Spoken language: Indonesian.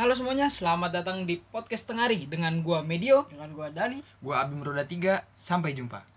halo semuanya, selamat datang di podcast Tengari dengan gua Medio. dengan gua Dani Gua Abim Roda 3, sampai jumpa.